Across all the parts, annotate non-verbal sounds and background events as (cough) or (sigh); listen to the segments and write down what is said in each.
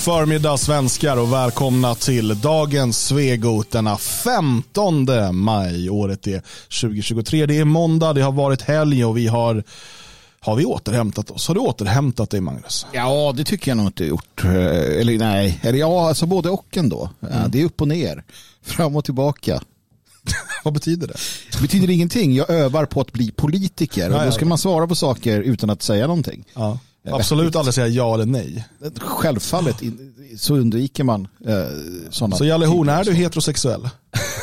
förmiddag svenskar och välkomna till dagens Svegot denna 15 maj. Året är 2023. Det är måndag, det har varit helg och vi har har vi återhämtat oss? Har du återhämtat dig Magnus? Ja, det tycker jag nog inte gjort. Eh, eller nej, eller ja, alltså både och ändå. Mm. Det är upp och ner, fram och tillbaka. (laughs) Vad betyder det? Det betyder ingenting. Jag övar på att bli politiker och då ska man svara på saker utan att säga någonting. Ja. Absolut aldrig säga ja eller nej. Självfallet så undviker man eh, sådana. Så Jalle Horn, är du heterosexuell?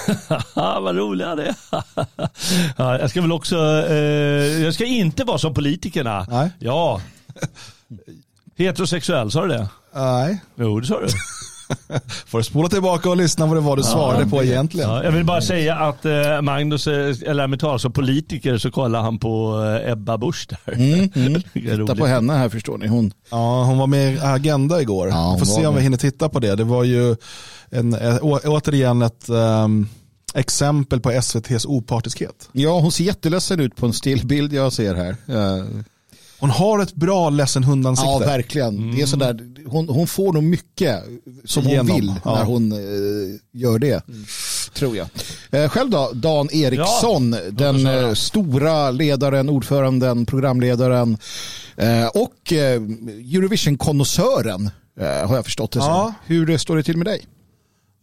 (laughs) Vad roliga det (laughs) ja, Jag ska väl också, eh, jag ska inte vara som politikerna. Nej. Ja. (laughs) Heterosexuell, sa du det? Nej. Jo, det sa du. (laughs) Får du spola tillbaka och lyssna vad det var du svarade ja, på egentligen. Ja, jag vill bara säga att eh, Magnus, eller med tal som politiker så kollar han på eh, Ebba Busch där. Mm, mm. (laughs) Titta på henne här förstår ni. Hon... Ja, hon var med i Agenda igår. Ja, Får se om vi hinner titta på det. Det var ju en, å, återigen ett um, exempel på SVTs opartiskhet. Ja, hon ser jätteledsen ut på en stillbild jag ser här. Uh... Hon har ett bra ledsen hundansikte. Ja, verkligen. Mm. Det är sådär, hon, hon får nog mycket som Genom, hon vill ja. när hon eh, gör det. Mm. Tror jag. Eh, själv då, Dan Eriksson, ja, den eh, stora ledaren, ordföranden, programledaren eh, och eh, Eurovision-konnässören eh, har jag förstått det ja. som. Hur står det till med dig?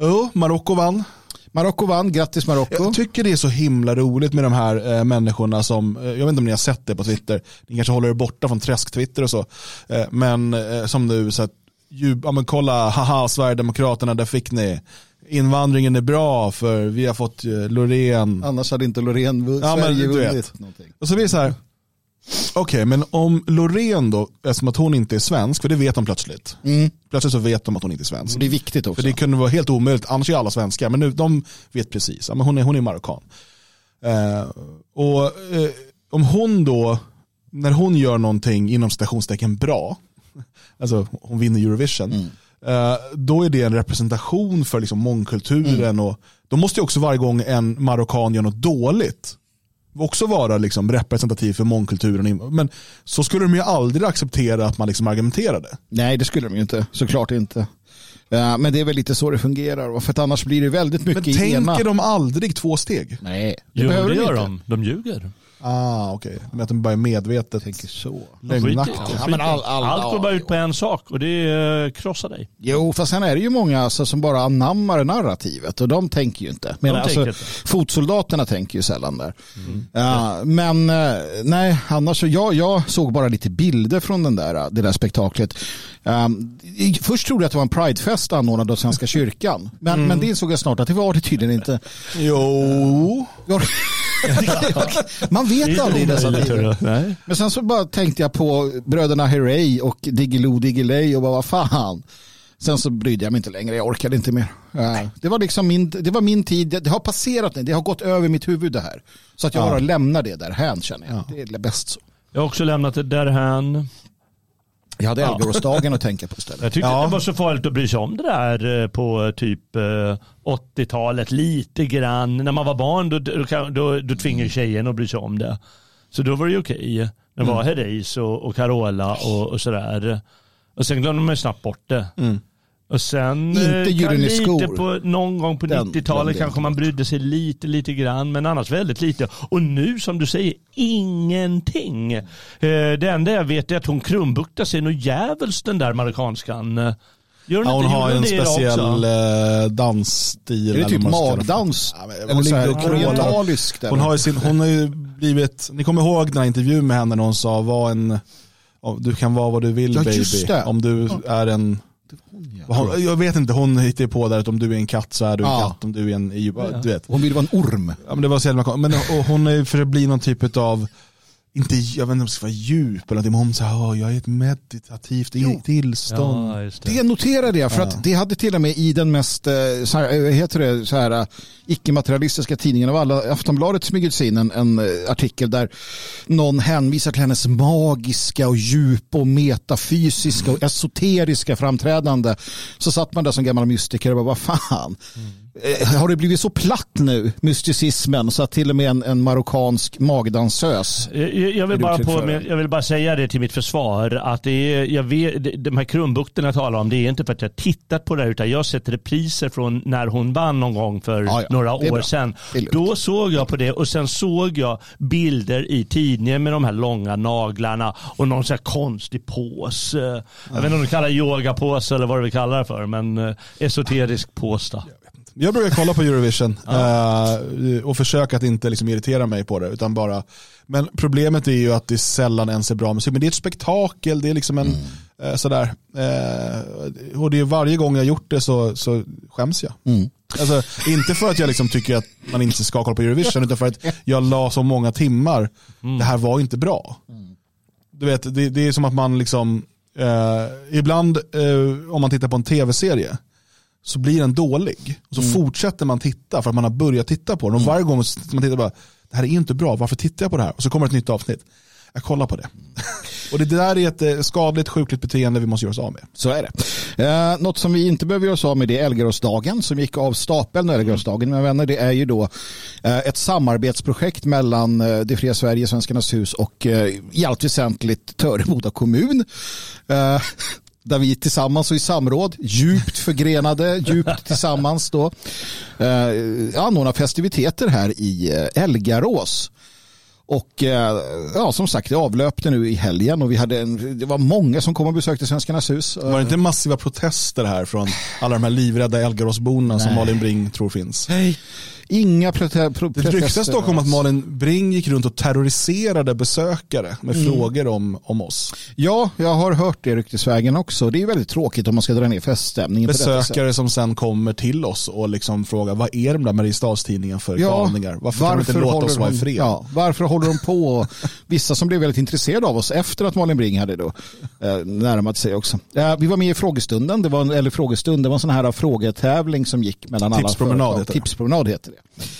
Jo, Marocko vann. Marocko vann, grattis Marocko. Jag tycker det är så himla roligt med de här eh, människorna som, eh, jag vet inte om ni har sett det på Twitter, ni kanske håller er borta från träsk-Twitter och så, eh, men eh, som nu, så att, ju, ja, men kolla, haha, Sverigedemokraterna, där fick ni. Invandringen är bra för vi har fått eh, Loreen. Annars hade inte Loreen ja, Sverige vunnit. Och så blir det så här, Okej, okay, men om Loreen då, eftersom att hon inte är svensk, för det vet de plötsligt. Mm. Plötsligt så vet de att hon inte är svensk. Det är viktigt också. För det kunde vara helt omöjligt, annars är alla svenskar. Men nu, de vet precis, men hon är, hon är marockan. Eh, och eh, om hon då, när hon gör någonting inom citationstecken bra, (laughs) alltså hon vinner Eurovision, mm. eh, då är det en representation för liksom mångkulturen. Mm. Och då måste också varje gång en marockan gör något dåligt, också vara liksom representativ för mångkulturen. Men så skulle de ju aldrig acceptera att man liksom argumenterade. Nej, det skulle de ju inte. Såklart inte. Ja, men det är väl lite så det fungerar. För att annars blir det väldigt mycket Men tänker ena. de aldrig två steg? Nej, det jo, behöver det gör de. De ljuger. Ah, okej. Okay. Men att de bara är medvetet tänker så. Lögnaktigt. Ja, men all, all, Allt går bara ut på en sak och det är krossa dig. Jo, fast sen är det ju många alltså, som bara anammar narrativet och de tänker ju inte. Men, alltså, inte. Fotsoldaterna tänker ju sällan där. Mm. Ja, men eh, nej, annars så jag, jag såg bara lite bilder från den där, det där spektaklet. Um, först trodde jag att det var en pridefest anordnad av Svenska kyrkan. Men, mm. men det insåg jag snart att det var det tydligen inte. Jo. (laughs) Man vet aldrig i dessa tider. Men sen så bara tänkte jag på bröderna Herrey och Diggiloo Diggiley och bara vad fan. Sen så brydde jag mig inte längre, jag orkade inte mer. Det var, liksom min, det var min tid, det har passerat, det har gått över mitt huvud det här. Så att jag bara lämnar det därhän känner jag. Det är bäst så. Jag har också lämnat det därhän. Jag hade Älvgårdsdagen ja. att tänka på istället. Jag tyckte ja. det var så farligt att bry sig om det där eh, på typ 80-talet. Eh, Lite grann. När man var barn då, då, då, då tvingade tjejen att bry sig om det. Så då var det okej. Okay. Det var mm. Herreys och, och Carola och, och sådär. Och sen glömde man snabbt bort det. Mm. Och sen inte kan lite på, någon gång på 90-talet kanske man brydde sig lite, lite grann, men annars väldigt lite. Och nu som du säger, ingenting. Eh, det enda jag vet är att hon krumbuktar sig något jävligt den där marockanskan. Gör hon, ja, hon har en speciell eh, dansstil. Är det typ magdans? Ja, eller så här, orientalisk? Hon har, sin, hon har ju blivit, ni kommer ihåg den här intervjun med henne när hon sa var en, du kan vara vad du vill ja, baby. Om du är en hon, jag vet inte, hon hittade på där att om du är en katt så är du en ja. katt, om du är en du vet. Hon vill vara en orm. Ja, men det var så jävla men hon är för att bli någon typ av inte, jag vet inte om det ska vara djup eller någonting, men hon säger jag är ett meditativt jo. tillstånd. Ja, det. det noterade jag, för ja. att det hade till och med i den mest, eh, så här, eh, heter det, så här, eh, icke-materialistiska tidningen av alla, Aftonbladet smugit sig in en, en, artikel där någon hänvisar till hennes magiska och djupa och metafysiska mm. och esoteriska framträdande. Så satt man där som gammal mystiker och bara, vad fan. Mm har det blivit så platt nu, mysticismen, så att till och med en, en marockansk magdansös jag, jag, vill bara på, jag vill bara säga det till mitt försvar, att det är, jag vet, de här krumbukterna jag talar om, det är inte för att jag tittat på det här, utan jag sett repriser från när hon vann någon gång för ja, ja, några år sedan. Då såg jag på det och sen såg jag bilder i tidningen med de här långa naglarna och någon sån här konstig påse. Jag vet inte om du kallar det yogapåse eller vad du vill kalla det för, men eh, esoterisk påse. Jag brukar kolla på Eurovision (laughs) uh, och försöka att inte liksom irritera mig på det. Utan bara, men problemet är ju att det sällan ens är bra musik. Men det är ett spektakel, det är liksom en mm. uh, sådär. Uh, och det är varje gång jag gjort det så, så skäms jag. Mm. Alltså, inte för att jag liksom tycker att man inte ska kolla på Eurovision, utan för att jag la så många timmar. Mm. Det här var inte bra. Mm. Du vet, det, det, är som att man liksom, ibland om man tittar på en tv-serie, så blir den dålig. Och så mm. fortsätter man titta för att man har börjat titta på den. Och mm. varje gång man tittar bara, det här är inte bra, varför tittar jag på det här? Och så kommer ett nytt avsnitt. Jag kollar på det. (laughs) och det där är ett eh, skadligt, sjukligt beteende vi måste göra oss av med. Så är det. Eh, något som vi inte behöver göra oss av med det är Älgaråsdagen som gick av stapeln. Älgaråsdagen, mina vänner, det är ju då eh, ett samarbetsprojekt mellan eh, Det fria Sverige, Svenskarnas hus och eh, i allt väsentligt Töreboda kommun. Eh, där vi tillsammans och i samråd, djupt förgrenade, (laughs) djupt tillsammans då, eh, anordnar festiviteter här i eh, Elgarås. Och eh, ja, som sagt, det avlöpte nu i helgen och vi hade en, det var många som kom och besökte Svenskarnas hus. Var det inte massiva protester här från alla de här livrädda Elgaråsborna som Malin Bring tror finns? Nej, Inga protester. Det ryktas dock om att Malin Bring gick runt och terroriserade besökare med mm. frågor om, om oss. Ja, jag har hört det ryktesvägen också. Det är väldigt tråkigt om man ska dra ner feststämningen. Besökare som sen kommer till oss och liksom frågar vad är de där Mariestadstidningen för ja, galningar? Varför, varför kan de inte låta oss vara i fred? Ja, varför håller de på? Vissa som blev väldigt intresserade av oss efter att Malin Bring hade då eh, närmat sig också. Eh, vi var med i frågestunden, det var en, eller frågestund, det var en sån här frågetävling som gick mellan Tipspromenad alla. Heter Tipspromenad heter det.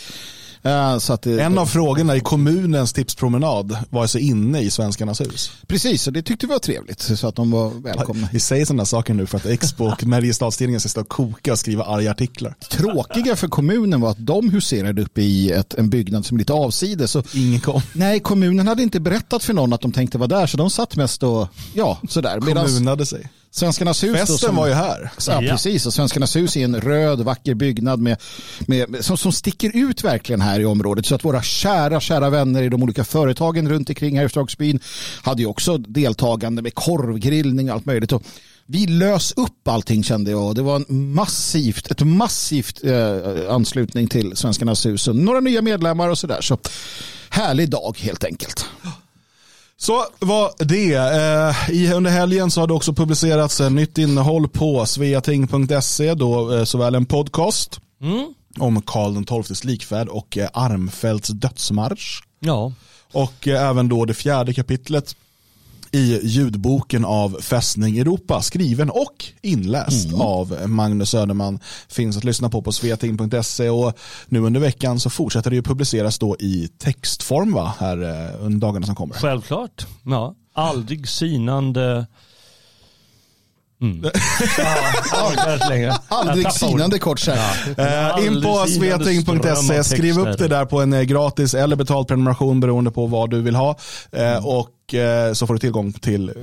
Att det, en av frågorna i kommunens tipspromenad var alltså inne i Svenskarnas hus. Precis, och det tyckte vi var trevligt. Så att de var välkomna. Vi säger sådana saker nu för att Expo och (laughs) Mariestadstidningen ska stå och koka och skriva arga artiklar. Tråkiga för kommunen var att de huserade uppe i ett, en byggnad som är lite avsides. Så, Ingen kom. Nej, kommunen hade inte berättat för någon att de tänkte vara där, så de satt mest och, ja, sådär. Kommunade sig. Svenskarnas hus. Festen som, var ju här. Ja, precis. Och Svenskarnas hus är en röd, vacker byggnad med, med, som, som sticker ut verkligen här i området. Så att våra kära, kära vänner i de olika företagen runt omkring här i Stragsbyn hade ju också deltagande med korvgrillning och allt möjligt. Och vi lös upp allting kände jag. Det var en massivt, ett massivt eh, anslutning till Svenskarnas hus. Några nya medlemmar och sådär. Så härlig dag helt enkelt. Så var det. Eh, under helgen så har det också publicerats nytt innehåll på sveating.se, då eh, såväl en podcast mm. om Karl XIIs likfärd och eh, Armfälts dödsmarsch. Ja. Och även då det fjärde kapitlet i ljudboken av Fästning Europa, skriven och inläst mm. av Magnus Söderman. Finns att lyssna på på sveting.se och nu under veckan så fortsätter det ju publiceras då i textform va, här eh, under dagarna som kommer. Självklart, ja. Aldrig sinande Mm. (laughs) ja, Aldrig sinande kort sagt. Ja. Uh, in på sveting.se, skriv upp det där på en eh, gratis eller betald prenumeration beroende på vad du vill ha. Uh, mm. Och eh, så får du tillgång till, eh,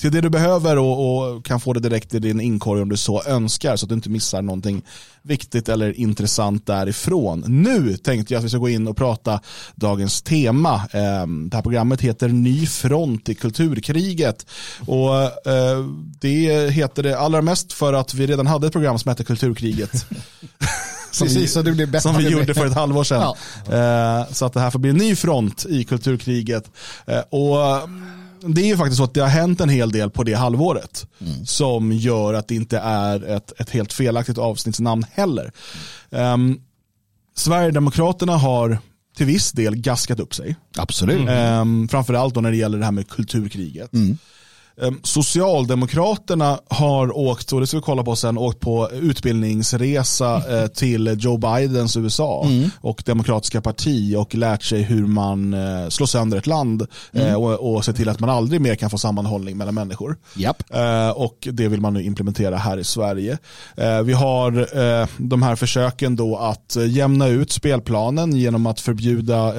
till det du behöver och, och, kan få det direkt i din inkorg om du så önskar så att du inte missar någonting viktigt eller intressant därifrån. Nu tänkte jag att vi ska gå in och prata dagens tema. Eh, det här programmet heter Ny front i kulturkriget och det heter det allra mest för att vi redan hade ett program som hette Kulturkriget. (laughs) som, Precis, vi, det som vi gjorde för ett halvår sedan. Ja. Så att det här får bli en ny front i kulturkriget. Och det är ju faktiskt så att det har hänt en hel del på det halvåret mm. som gör att det inte är ett, ett helt felaktigt avsnittsnamn heller. Um, Sverigedemokraterna har till viss del gaskat upp sig. Absolut. Um, framförallt då när det gäller det här med kulturkriget. Mm. Ehm, Socialdemokraterna har åkt, och det ska vi kolla på sen, åkt på utbildningsresa eh, till Joe Bidens USA mm. och Demokratiska parti och lärt sig hur man eh, slår sönder ett land mm. Eh, och, och ser till att man aldrig mer kan få sammanhållning mellan människor. Yep. Och det vill man nu implementera här i Sverige. Vi har de här försöken då att jämna ut spelplanen genom att förbjuda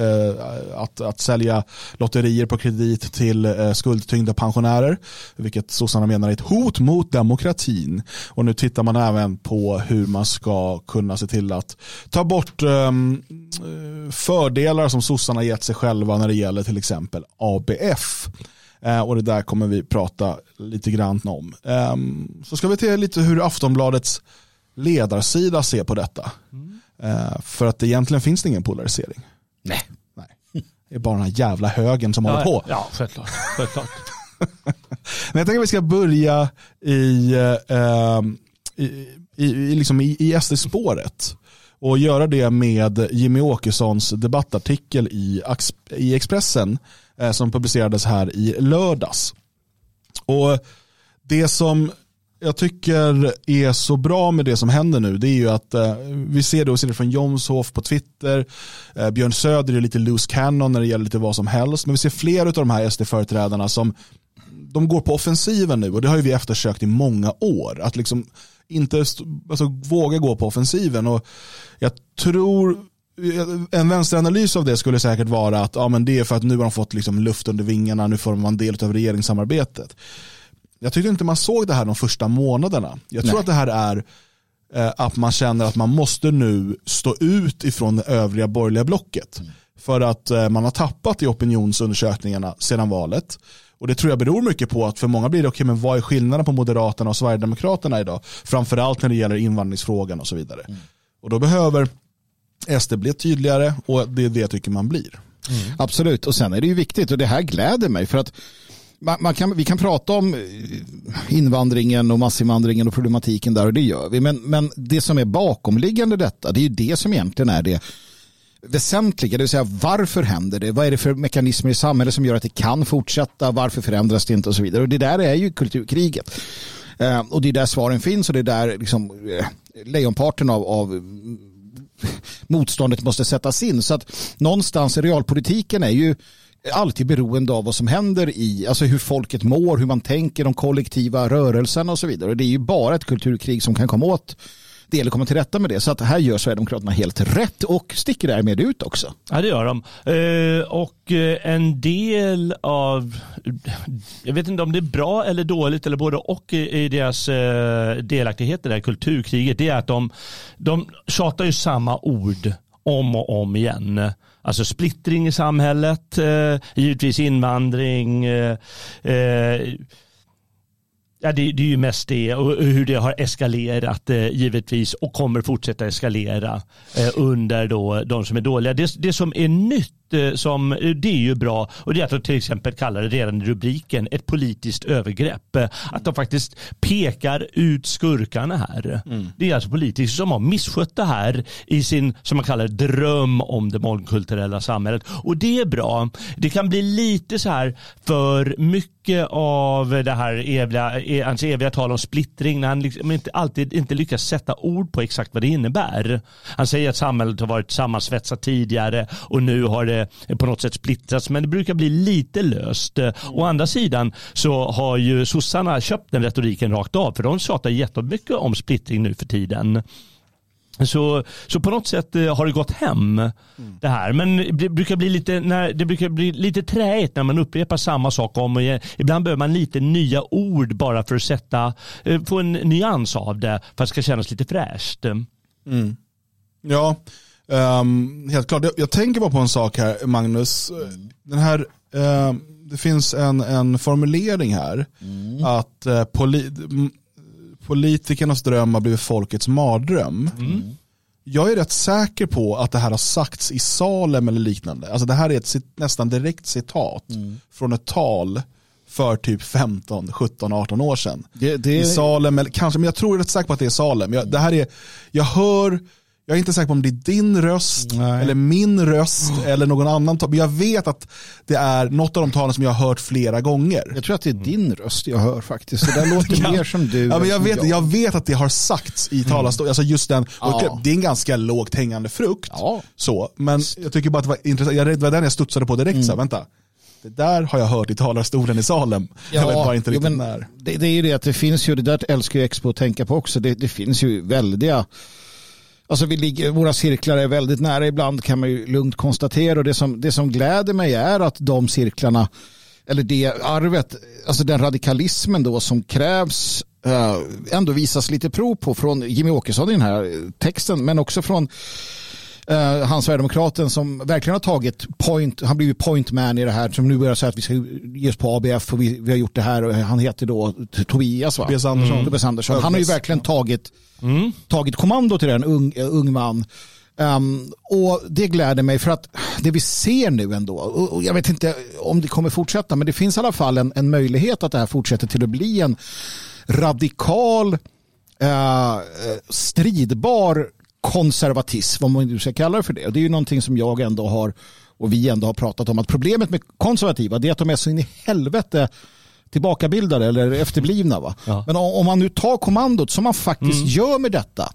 att, att sälja lotterier på kredit till skuldtyngda pensionärer vilket sossarna menar är ett hot mot demokratin. Och nu tittar man även på hur man ska kunna se till att ta bort um, fördelar som sossarna gett sig själva när det gäller till exempel ABF. Uh, och det där kommer vi prata lite grann om. Um, så ska vi se lite hur Aftonbladets ledarsida ser på detta. Mm. Uh, för att egentligen finns det ingen polarisering. Nej. Nej. Det är bara den här jävla högen som ja, håller på. Ja, självklart. självklart. (laughs) Men jag tänker att vi ska börja i, eh, ehm, i, i, liksom i, i SD-spåret och göra det med Jimmy Åkessons debattartikel i, i Expressen eh, som publicerades här i lördags. Och det som jag tycker är så bra med det som händer nu det är ju att eh, vi ser det och ser det från Jomshof på Twitter. Eh, Björn Söder är lite loose cannon när det gäller lite vad som helst. Men vi ser fler av de här SD-företrädarna som de går på offensiven nu och det har ju vi eftersökt i många år. Att liksom inte alltså, våga gå på offensiven. Och jag tror en vänsteranalys av det skulle säkert vara att ja, men det är för att nu har de fått liksom luft under vingarna, nu får man del av regeringssamarbetet. Jag tyckte inte man såg det här de första månaderna. Jag tror Nej. att det här är eh, att man känner att man måste nu stå ut ifrån det övriga borgerliga blocket. Mm. För att eh, man har tappat i opinionsundersökningarna sedan valet. Och det tror jag beror mycket på att för många blir det, okej okay, men vad är skillnaden på Moderaterna och Sverigedemokraterna idag? Framförallt när det gäller invandringsfrågan och så vidare. Mm. Och då behöver SD bli tydligare och det är det jag tycker man blir. Mm. Absolut, och sen är det ju viktigt och det här gläder mig för att man, man kan, vi kan prata om invandringen och massinvandringen och problematiken där och det gör vi. Men, men det som är bakomliggande detta, det är ju det som egentligen är det väsentliga, det vill säga varför händer det? Vad är det för mekanismer i samhället som gör att det kan fortsätta? Varför förändras det inte och så vidare? Och det där är ju kulturkriget. Eh, och det är där svaren finns och det är där liksom, eh, lejonparten av, av motståndet måste sättas in. Så att någonstans i realpolitiken är ju alltid beroende av vad som händer i, alltså hur folket mår, hur man tänker, de kollektiva rörelserna och så vidare. Och det är ju bara ett kulturkrig som kan komma åt det att komma till rätta med det. Så att här gör Sverigedemokraterna helt rätt och sticker därmed ut också. Ja det gör de. Eh, och eh, en del av, jag vet inte om det är bra eller dåligt eller både och i deras eh, delaktighet i det här kulturkriget, det är att de, de tjatar ju samma ord om och om igen. Alltså splittring i samhället, givetvis invandring, Ja, det, det, är ju mest det och hur det har eskalerat eh, givetvis och kommer fortsätta eskalera eh, under då de som är dåliga. Det, det som är nytt som, eh, det är ju bra och det är att de till exempel kallar det redan i rubriken ett politiskt övergrepp. Eh, att de faktiskt pekar ut skurkarna här. Mm. Det är alltså politiker som har misskött det här i sin, som man kallar dröm om det mångkulturella samhället. Och det är bra. Det kan bli lite så här för mycket av det här eviga, hans eviga tal om splittring när han liksom inte alltid inte lyckas sätta ord på exakt vad det innebär. Han säger att samhället har varit sammansvetsat tidigare och nu har det på något sätt splittrats men det brukar bli lite löst. Mm. Å andra sidan så har ju sossarna köpt den retoriken rakt av för de tjatar jättemycket om splittring nu för tiden. Så, så på något sätt eh, har det gått hem mm. det här. Men det brukar bli lite, när, det brukar bli lite träigt när man upprepar samma sak om och igen. Ibland behöver man lite nya ord bara för att sätta, eh, få en nyans av det för att det ska kännas lite fräscht. Mm. Ja, Um, helt klart. Jag, jag, tänker bara på en sak här, Magnus. Den här, uh, det finns en, en formulering här. Mm. Att uh, poli, politikernas dröm har blivit folkets mardröm. Mm. Jag är rätt säker på att det här har sagts i Salem eller liknande. Alltså det här är ett nästan direkt citat mm. från ett tal för typ 15, 17, 18 år sedan. Det, det... I Salem, eller kanske, men jag tror rätt säkert på att det är Salem. Jag, det här är, jag hör Jag är inte säker på om det är din röst Nej. eller min röst (gasps) eller någon annan. Men jag vet att det är något av de talen som jag har hört flera gånger. Jag tror att det är din röst jag hör faktiskt. (laughs) Det låter ja. mer som du. Ja, men jag, vet, jag. jag vet att det har sagts i talarstolen. Mm. Alltså just den, ja. Det är en ganska lågt hängande frukt. Ja. Så, men jag tycker bara att det var intressant. Jag, det var den jag studsade på direkt. Mm. Så här, vänta det där har jag hört i talarstolen i Salem. Ja, jag vet bara inte riktigt när. Det, det, är ju det att det finns ju, det där älskar ju Expo att tänka på också, det, det finns ju väldiga Alltså vi ligger, våra cirklar är väldigt nära ibland kan man ju lugnt konstatera. Och det som, det som gläder mig är att de cirklarna eller det arvet, alltså den radikalismen då som krävs eh, ändå visas lite prov på från Jimmy Åkesson i den här texten men också från Uh, han Sverigedemokraten som verkligen har tagit point, han blivit point man i det här som nu börjar säga att vi ska ge oss på ABF och vi, vi har gjort det här och han heter då Tobias va? Tobias Andersson. Mm. Tobias Andersson. Han har ju verkligen tagit, mm. tagit kommando till den, ung, uh, ung man. Um, och det gläder mig för att det vi ser nu ändå, och jag vet inte om det kommer fortsätta, men det finns i alla fall en, en möjlighet att det här fortsätter till att bli en radikal, uh, stridbar konservatism, om man nu ska kalla det för det. Och det är ju någonting som jag ändå har och vi ändå har pratat om att problemet med konservativa är att de är så in i helvete tillbakabildade eller efterblivna. Va? Ja. Men om man nu tar kommandot som man faktiskt mm. gör med detta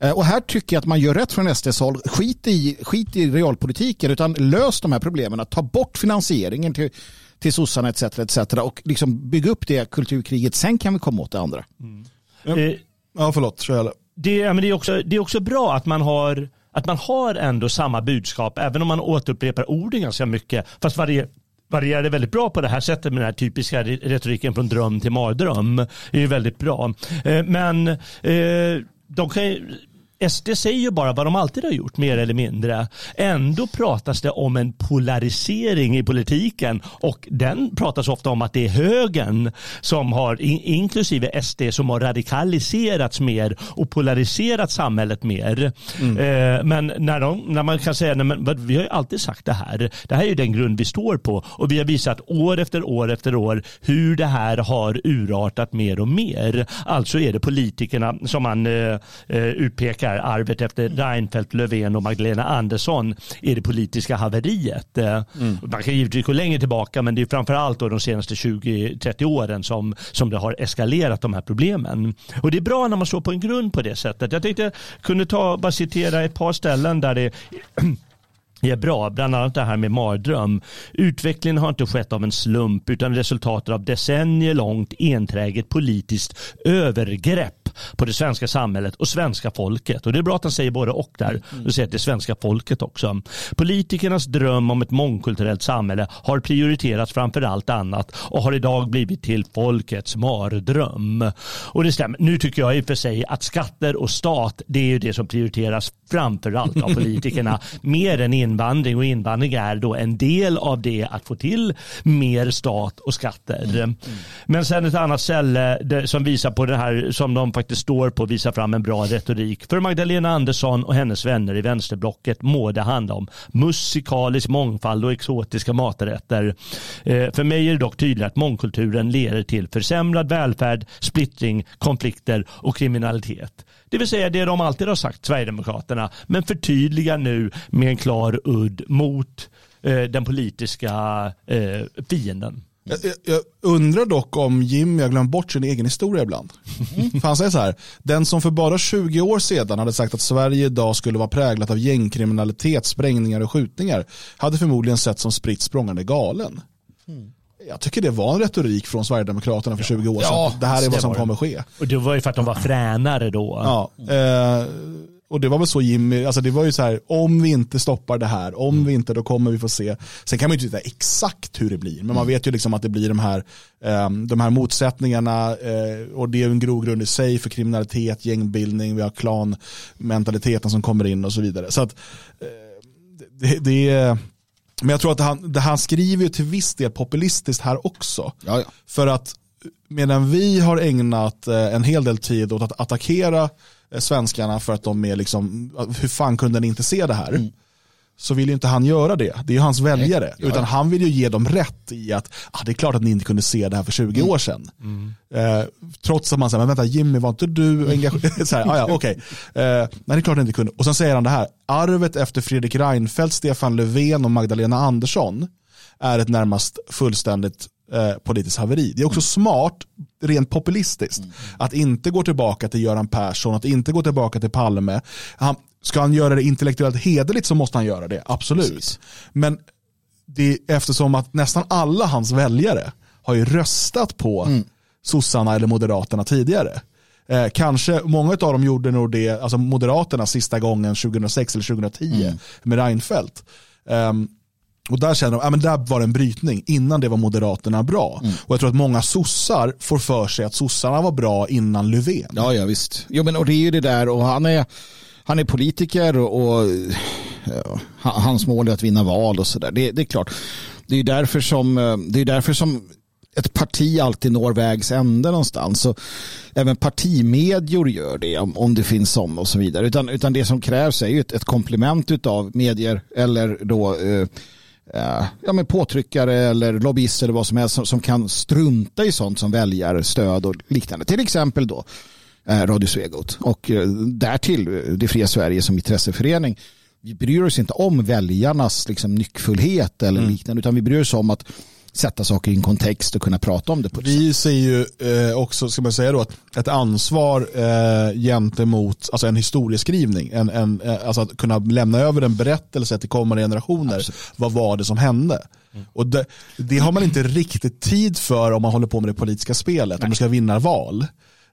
eh, och här tycker jag att man gör rätt från SDs håll. Skit i, skit i realpolitiken utan lös de här problemen. Ta bort finansieringen till, till sossarna etc. etc. och liksom bygga upp det kulturkriget. Sen kan vi komma åt det andra. Mm. Ja. ja, förlåt. Kör det, men det, är också, det är också bra att man har att man har ändå samma budskap även om man återupprepar orden ganska mycket. Fast varje, varierar väldigt bra på det här sättet med den här typiska retoriken från dröm till mardröm. Det är väldigt bra. Eh, men eh, de kan SD säger ju bara vad de alltid har gjort, mer eller mindre. Ändå pratas det om en polarisering i politiken och den pratas ofta om att det är högern som har, inklusive SD, som har radikaliserats mer och polariserat samhället mer. Mm. Eh, men när, de, när man kan säga, men, vi har ju alltid sagt det här, det här är ju den grund vi står på och vi har visat år efter år efter år hur det här har urartat mer och mer. Alltså är det politikerna som man eh, eh utpekar här arvet efter Reinfeldt, Löfven och Magdalena Andersson är det politiska haveriet. Eh, mm. Man kan givetvis gå längre tillbaka men det är framförallt då de senaste 20-30 åren som, som det har eskalerat de här problemen. Och det är bra när man står på en grund på det sättet. Jag tänkte kunde ta, bara citera ett par ställen där det (clears throat) är bra, bland annat det här med mardröm. Utvecklingen har inte skett av en slump utan resultatet av decennier långt enträget politiskt övergrepp på det svenska samhället och svenska folket. Och det är bra att han säger både och där. Mm. Och säger att det är svenska folket också. Politikernas dröm om ett mångkulturellt samhälle har prioriterats framför allt annat och har idag blivit till folkets mardröm. Och det stämmer. Nu tycker jag i och för sig att skatter och stat det är ju det som prioriteras framför allt av politikerna (laughs) mer än invandring och invandring är då en del av det att få till mer stat och skatter. Mm. Mm. Men sen ett annat ställe som visar på det här som de faktiskt står på visar fram en bra retorik. För Magdalena Andersson och hennes vänner i vänsterblocket må det handla om musikalisk mångfald och exotiska maträtter. Eh, för mig är det dock tydligt att mångkulturen leder till försämrad välfärd, splittring, konflikter och kriminalitet. Det vill säga det de alltid har sagt, Sverigedemokraterna, men förtydligar nu med en klar udd mot eh, den politiska eh, fienden. Jag, jag, undrar dock om Jimmy har glömt bort sin egen historia ibland. Mm. (laughs) För han säger så här, den som för bara 20 år sedan hade sagt att Sverige idag skulle vara präglat av gängkriminalitet, sprängningar och skjutningar hade förmodligen sett som spritt språngande galen. Mm. Jag tycker det var en retorik från Sverigedemokraterna för 20 år sedan. Ja, det här är vad som kommer ske. Och det var ju för att de var fränare då. Ja, eh, och det var väl så Jimmy, alltså det var ju så här, om vi inte stoppar det här, om mm. vi inte, då kommer vi få se. Sen kan man ju inte veta exakt hur det blir, men man mm. vet ju liksom att det blir de här, um, de här motsättningarna uh, och det är en grogrund i sig för kriminalitet, gängbildning, vi har klanmentaliteten som kommer in och så vidare. Så att uh, det, det är men jag tror att han, det han skriver ju till viss del populistiskt här också. Ja, ja. För att medan vi har ägnat eh, en hel del tid åt att attackera svenskarna för att de är liksom, hur fan kunde ni inte se det här? Mm. så vill ju inte han göra det. Det är ju hans väljare. Nej, Utan han vill ju ge dem rätt i att ah, det är klart att ni inte kunde se det här för 20 mm. år sedan. Mm. Eh, trots att man säger, men vänta Jimmy var inte du engagerad? (laughs) så här, ah, ja, (laughs) okay. eh, nej det är klart att ni inte kunde. Och sen säger han det här, arvet efter Fredrik Reinfeldt, Stefan Löfven och Magdalena Andersson är ett närmast fullständigt eh, politiskt haveri. Det är också mm. smart, rent populistiskt, mm. att inte gå tillbaka till Göran Persson, att inte gå tillbaka till Palme. Han, ska han göra det intellektuellt hederligt så måste han göra det, absolut. Precis. Men det, eftersom att nästan alla hans väljare har ju röstat på mm. sossarna eller moderaterna tidigare. Eh, kanske, många av dem gjorde nog det, alltså moderaterna sista gången 2006 eller 2010 mm. med Reinfeldt. Um, och där känner de, ja men där var det en brytning. Innan det var Moderaterna bra. Mm. Och jag tror att många sossar får för sig att sossarna var bra innan Löfven. Ja, ja visst. Jo, men och det är ju det där och han är, han är politiker och, och ja, hans mål är att vinna val och sådär. Det, det, är klart. Det är därför som, eh, det är därför som ett parti alltid når vägs ände någonstans. Så även partimedier gör det om, om det finns som och så vidare. Utan, utan det som krävs är ju ett, ett komplement av medier eller då eh, ja, men påtryckare eller lobbyister eller vad som helst som, som kan strunta i sånt som väljarstöd och liknande. Till exempel då eh, Radio Svegot och eh, därtill eh, Det fria Sverige som intresseförening. Vi bryr oss inte om väljarnas liksom, nyckfullhet eller mm. liknande utan vi bryr oss om att sätta saker i en kontext och kunna prata om det. På Vi ser ju eh, också, ska man säga då, ett ansvar eh, gentemot alltså en historieskrivning. En, en, eh, alltså att kunna lämna över en berättelse till kommande generationer. Absolut. Vad var det som hände? Mm. Och det, det, har man inte riktigt tid för om man håller på med det politiska spelet. Nej. Om man ska vinna val.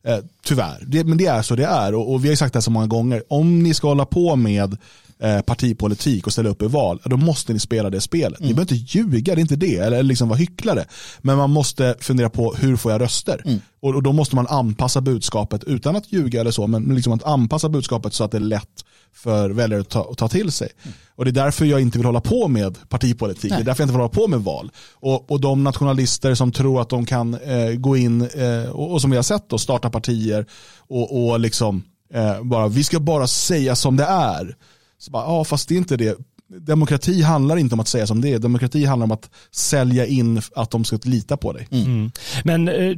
Eh, tyvärr, det, men det är så det är. Och, och, vi har sagt det så många gånger. Om ni ska hålla på med Eh, partipolitik och ställa upp i val, då måste ni spela det spelet. Mm. Ni behöver inte ljuga, det är inte det, eller liksom vara hycklare. Men man måste fundera på hur får jag röster? Mm. Och, och, då måste man anpassa budskapet utan att ljuga eller så, men liksom att anpassa budskapet så att det är lätt för väljare att ta, att ta till sig. Mm. Och det är därför jag inte vill hålla på med partipolitik, Nej. det är därför jag inte vill hålla på med val. Och, och de nationalister som tror att de kan eh, gå in, eh, och, och, som vi har sett då, starta partier och, och liksom eh, bara, vi ska bara säga som det är. Så bara, ja, fast det är inte det. Demokrati handlar inte om att säga som det är. Demokrati handlar om att sälja in att de ska lita på dig. Mm. Mm. Men eh,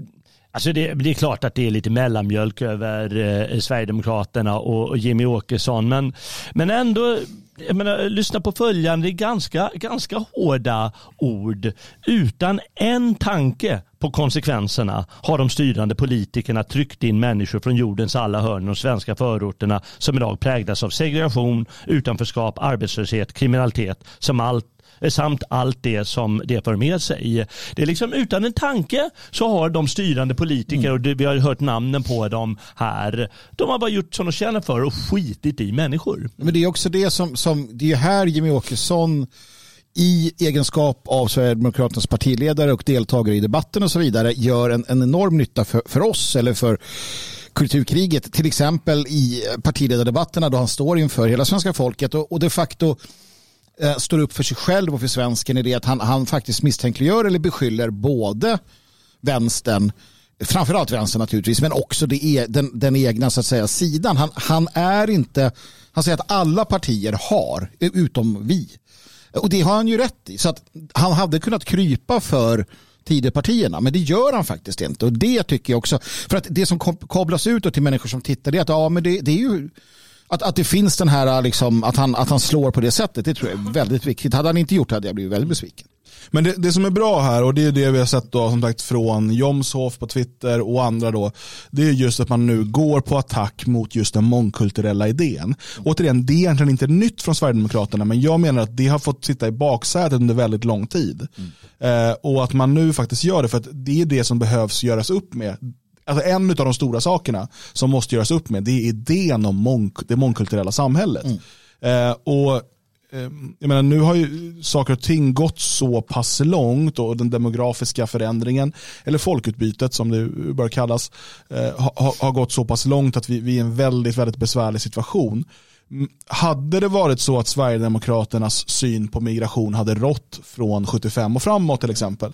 Alltså det, det, är klart att det är lite mellanmjölk över eh, Sverigedemokraterna och, och Jimmy Åkesson. Men, men ändå, jag menar, lyssna på följande ganska, ganska hårda ord. Utan en tanke på konsekvenserna har de styrande politikerna tryckt in människor från jordens alla hörn i de svenska förorterna som idag präglas av segregation, utanförskap, arbetslöshet, kriminalitet som allt samt allt det som det för med sig. Det är liksom utan en tanke så har de styrande politiker, och vi har hört namnen på dem här, de har bara gjort som de känner för och skitit i människor. Men det är också det som, som det är här Jimmy Åkesson i egenskap av Sverigedemokraternas partiledare och deltagare i debatten och så vidare gör en, en enorm nytta för, för oss eller för kulturkriget. Till exempel i partiledardebatterna då han står inför hela svenska folket och, och de facto eh, står upp för sig själv och för svensken i det att han, han faktiskt misstänkliggör eller beskyller både vänstern framförallt vänstern naturligtvis, men också det e, den, den egna så att säga, sidan. Han, han är inte, han säger att alla partier har, eh, utom vi. Och det har han ju rätt i. Så att han hade kunnat krypa för Tidöpartierna, men det gör han faktiskt inte. Och det tycker jag också, för att det som kablas ut till människor som tittar, det är att ja, men det, det är ju att, att det finns den här, liksom, att, han, att han slår på det sättet, det tror jag är väldigt viktigt. Hade han inte gjort det hade jag blivit väldigt besviken. Men det, det, som är bra här och det är det vi har sett då, som sagt från Jomshof på Twitter och andra då. Det är just att man nu går på attack mot just den mångkulturella idén. Återigen, det är egentligen inte nytt från Sverigedemokraterna men jag menar att det har fått sitta i baksätet under väldigt lång tid. Mm. Eh, och att man nu faktiskt gör det för att det är det som behövs göras upp med alltså en av de stora sakerna som måste göras upp med det är idén om mång, det mångkulturella samhället. Mm. Eh, och eh, jag menar, nu har ju saker och ting gått så pass långt och den demografiska förändringen, eller folkutbytet som det bör kallas, eh, har, har gått så pass långt att vi, vi är i en väldigt, väldigt besvärlig situation. Mm, hade det varit så att Sverigedemokraternas syn på migration hade rått från 75 och framåt till exempel, Ehm,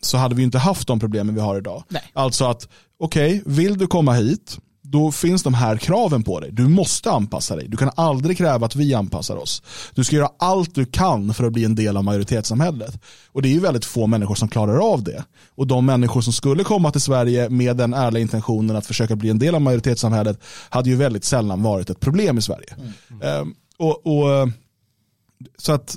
så hade vi inte haft de problemen vi har idag. Nej. Alltså att, okej, okay, vill du komma hit, då finns de här kraven på dig. Du måste anpassa dig. Du kan aldrig kräva att vi anpassar oss. Du ska göra allt du kan för att bli en del av majoritetssamhället. Och det är ju väldigt få människor som klarar av det. Och de människor som skulle komma till Sverige med den ärliga intentionen att försöka bli en del av majoritetssamhället hade ju väldigt sällan varit ett problem i Sverige. Mm. Mm. Um, och, och, så att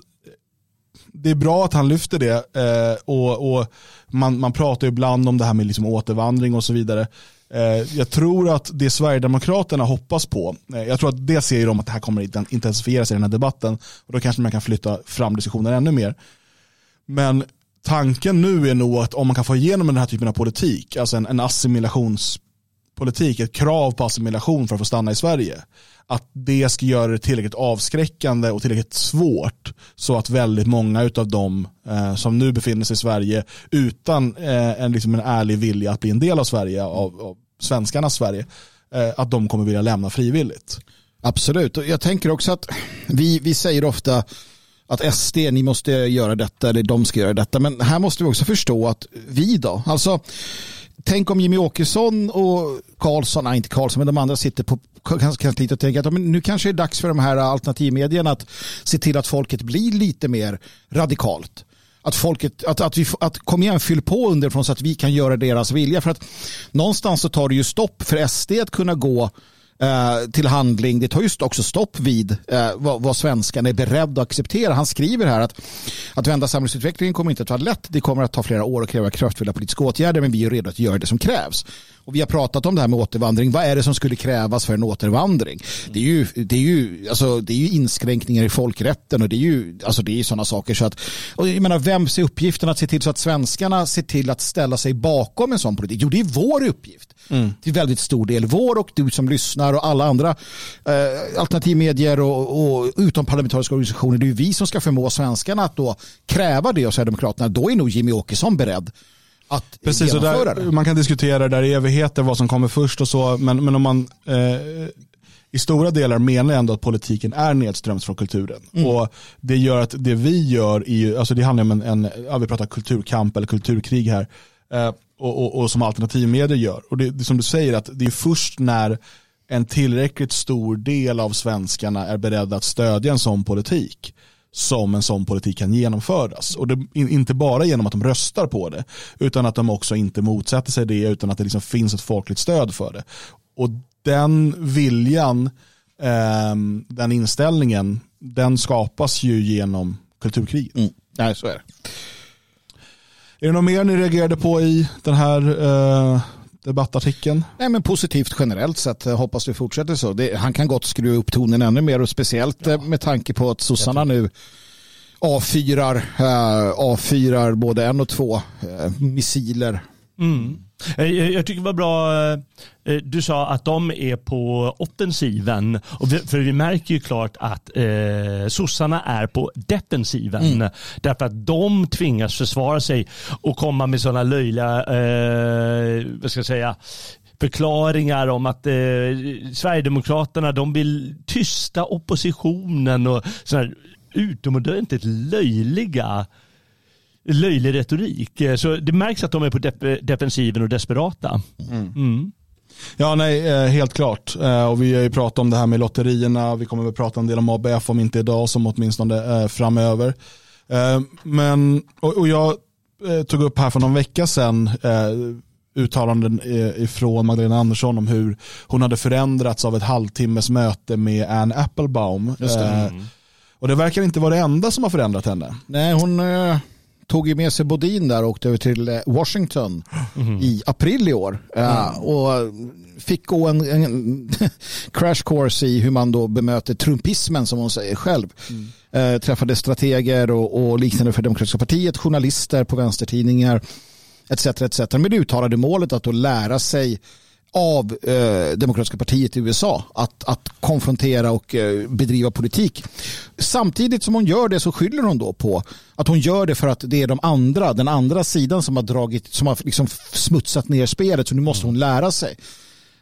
det är bra att han lyfter det eh, och, och man, man pratar ibland om det här med liksom återvandring och så vidare. Eh, jag tror att det Sverigedemokraterna hoppas på, eh, jag tror att det ser de att det här kommer intensifieras i den här debatten och då kanske man kan flytta fram diskussionen ännu mer. Men tanken nu är nog att om man kan få igenom den här typen av politik, alltså en, en politik, ett krav på assimilation för att få stanna i Sverige, att det ska göra det tillräckligt avskräckande och tillräckligt svårt så att väldigt många av dem eh, som nu befinner sig i Sverige utan eh, en, liksom en ärlig vilja att bli en del av Sverige, av, av svenskarnas Sverige, eh, att de kommer vilja lämna frivilligt. Absolut, och jag tänker också att vi, vi säger ofta att SD, ni måste göra detta eller de ska göra detta. Men här måste vi också förstå att vi då, alltså tänk om Jimmy Åkesson och Karlsson, nej inte Karlsson, men de andra sitter på kansliet och tänker att men nu kanske det är dags för de här alternativmedierna att se till att folket blir lite mer radikalt. Att folket, att, att, vi, att kom igen, fyll på underifrån så att vi kan göra deras vilja. För att någonstans så tar det ju stopp för SD att kunna gå eh, till handling. Det tar just också stopp vid eh, vad, vad svenskarna är beredda att acceptera. Han skriver här att att vända samhällsutvecklingen kommer inte att vara lätt. Det kommer att ta flera år och kräva kraftfulla politiska åtgärder men vi är redo att göra det som krävs. Och vi har pratat om det här med återvandring. Vad är det som skulle krävas för en återvandring? Det är ju, det är ju, alltså, det är ju inskränkningar i folkrätten och det är ju alltså, det är sådana saker. Så att, och jag menar, vems är uppgiften att se till så att svenskarna ser till att ställa sig bakom en sån politik? Jo, det är vår uppgift. Mm. Till väldigt stor del. Vår och du som lyssnar och alla andra eh, alternativmedier och, och utomparlamentariska organisationer. Det är vi som ska förmå svenskarna att då kräva det av Sverigedemokraterna. Då är nog Jimmy Åkesson beredd att Precis, genomföra där, det. Man kan diskutera där i evigheter vad som kommer först och så, men, men om man eh, i stora delar menar jag ändå att politiken är nedströms från kulturen. Mm. Och det gör att det vi gör, är, alltså det handlar om en, en ja, vi pratar kulturkamp eller kulturkrig här, eh, och, och, och, som alternativmedier gör. Och det, det som du säger, att det är först när en tillräckligt stor del av svenskarna är beredda att stödja en sån politik som en sån politik kan genomföras. Och det, inte bara genom att de röstar på det, utan att de också inte motsätter sig det, utan att det liksom finns ett folkligt stöd för det. Och den viljan, eh, den inställningen, den skapas ju genom kulturkriget. Mm. Nej, så är det. Är det något mer ni reagerade på i den här eh, debattartikeln? Nej, men positivt generellt sett. Jag hoppas det fortsätter så. Det, han kan gott skruva upp tonen ännu mer och speciellt ja. Eh, med tanke på att sossarna nu avfyrar, äh, avfyrar både en och två äh, missiler. Mm. Jag, jag tycker det var bra, du sa att de är på offensiven. för vi märker ju klart att eh, sossarna är på defensiven. Mm. Därför att de tvingas försvara sig och komma med sådana löjliga, eh, vad ska jag säga, förklaringar om att eh, Sverigedemokraterna de vill tysta oppositionen och sådana utomordentligt löjliga löjlig retorik. Så det märks att de är på def defensiven och desperata. Mm. Mm. Ja, nej, eh, helt klart. Eh, och vi har ju pratat om det här med lotterierna. Vi kommer att prata en del om ABF, om inte idag, som åtminstone eh, framöver. Men, och jag tog upp här för någon vecka sedan uttalanden ifrån Magdalena Andersson om hur hon hade förändrats av ett halvtimmes möte med Ann Applebaum. Det. Mm. Och det verkar inte vara det enda som har förändrat henne. Nej, hon tog ju med sig Bodin där och åkte över till eh, Washington mm. i april i år. Mm. och fick gå en, en (laughs) crash course i hur man då bemöter trumpismen som hon säger själv. Mm. Uh, träffade strateger och, och, liknande för Demokratiska partiet, journalister på vänstertidningar etc. etc. Med det uttalade målet att då lära sig av eh, Demokratiska partiet i USA att, att konfrontera och eh, bedriva politik. Samtidigt som hon gör det så skyller hon då på att hon gör det för att det är de andra, den andra sidan som har dragit, som har liksom smutsat ner spelet så nu måste hon lära sig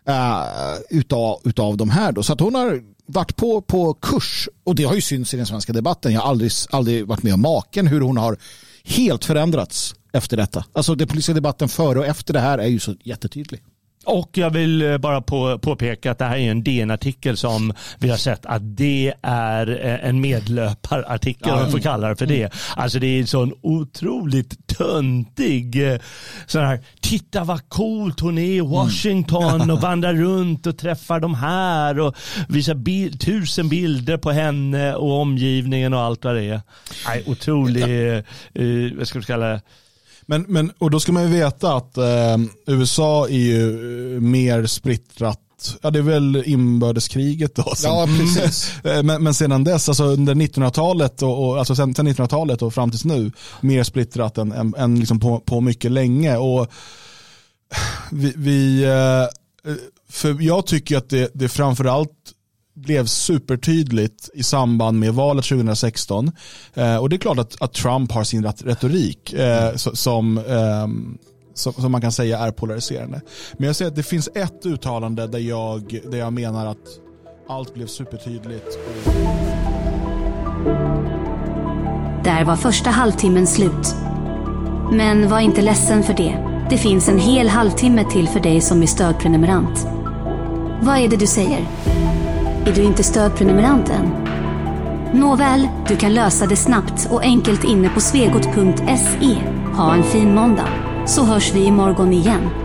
eh, utav, utav de här då. Så att hon har varit på, på kurs och det har ju synts i den svenska debatten. Jag har aldrig, aldrig varit med om maken hur hon har helt förändrats efter detta. Alltså den politiska debatten före och efter det här är ju så jättetydlig. Och jag vill eh, bara på, påpeka att det här är en DN-artikel som vi har sett att det är eh, en medlöparartikel, om jag får kalla det för det. Alltså det är en sån otroligt töntig, eh, sån här, titta vad coolt hon är i Washington mm. (laughs) och vandrar runt och träffar de här och visar bil, tusen bilder på henne och omgivningen och allt vad det är. Nej, otrolig, eh, vad ska vi kalla det? Men, men, och då ska man ju veta att eh, USA är ju mer splittrat Ja, det är väl inbördeskriget då. Som, ja, precis. (laughs) Eh, men, men sedan dess, alltså under 1900-talet och, och, alltså sen, sen 1900-talet och fram tills nu, mer splittrat än, än, än liksom på, på mycket länge. Och vi, vi eh, för jag tycker att det, det framförallt blev supertydligt i samband med valet 2016. Eh, och det är klart att, att Trump har sin retorik eh, som, eh, som, som, man kan säga är polariserande. Men jag säger att det finns ett uttalande där jag, där jag menar att allt blev supertydligt. Där var första halvtimmen slut. Men var inte ledsen för det. Det finns en hel halvtimme till för dig som är stödprenumerant. Vad är det du säger? Är du inte stödprenumerant än? Nåväl, du kan lösa det snabbt och enkelt inne på svegot.se. Ha en fin måndag, så hörs vi imorgon igen.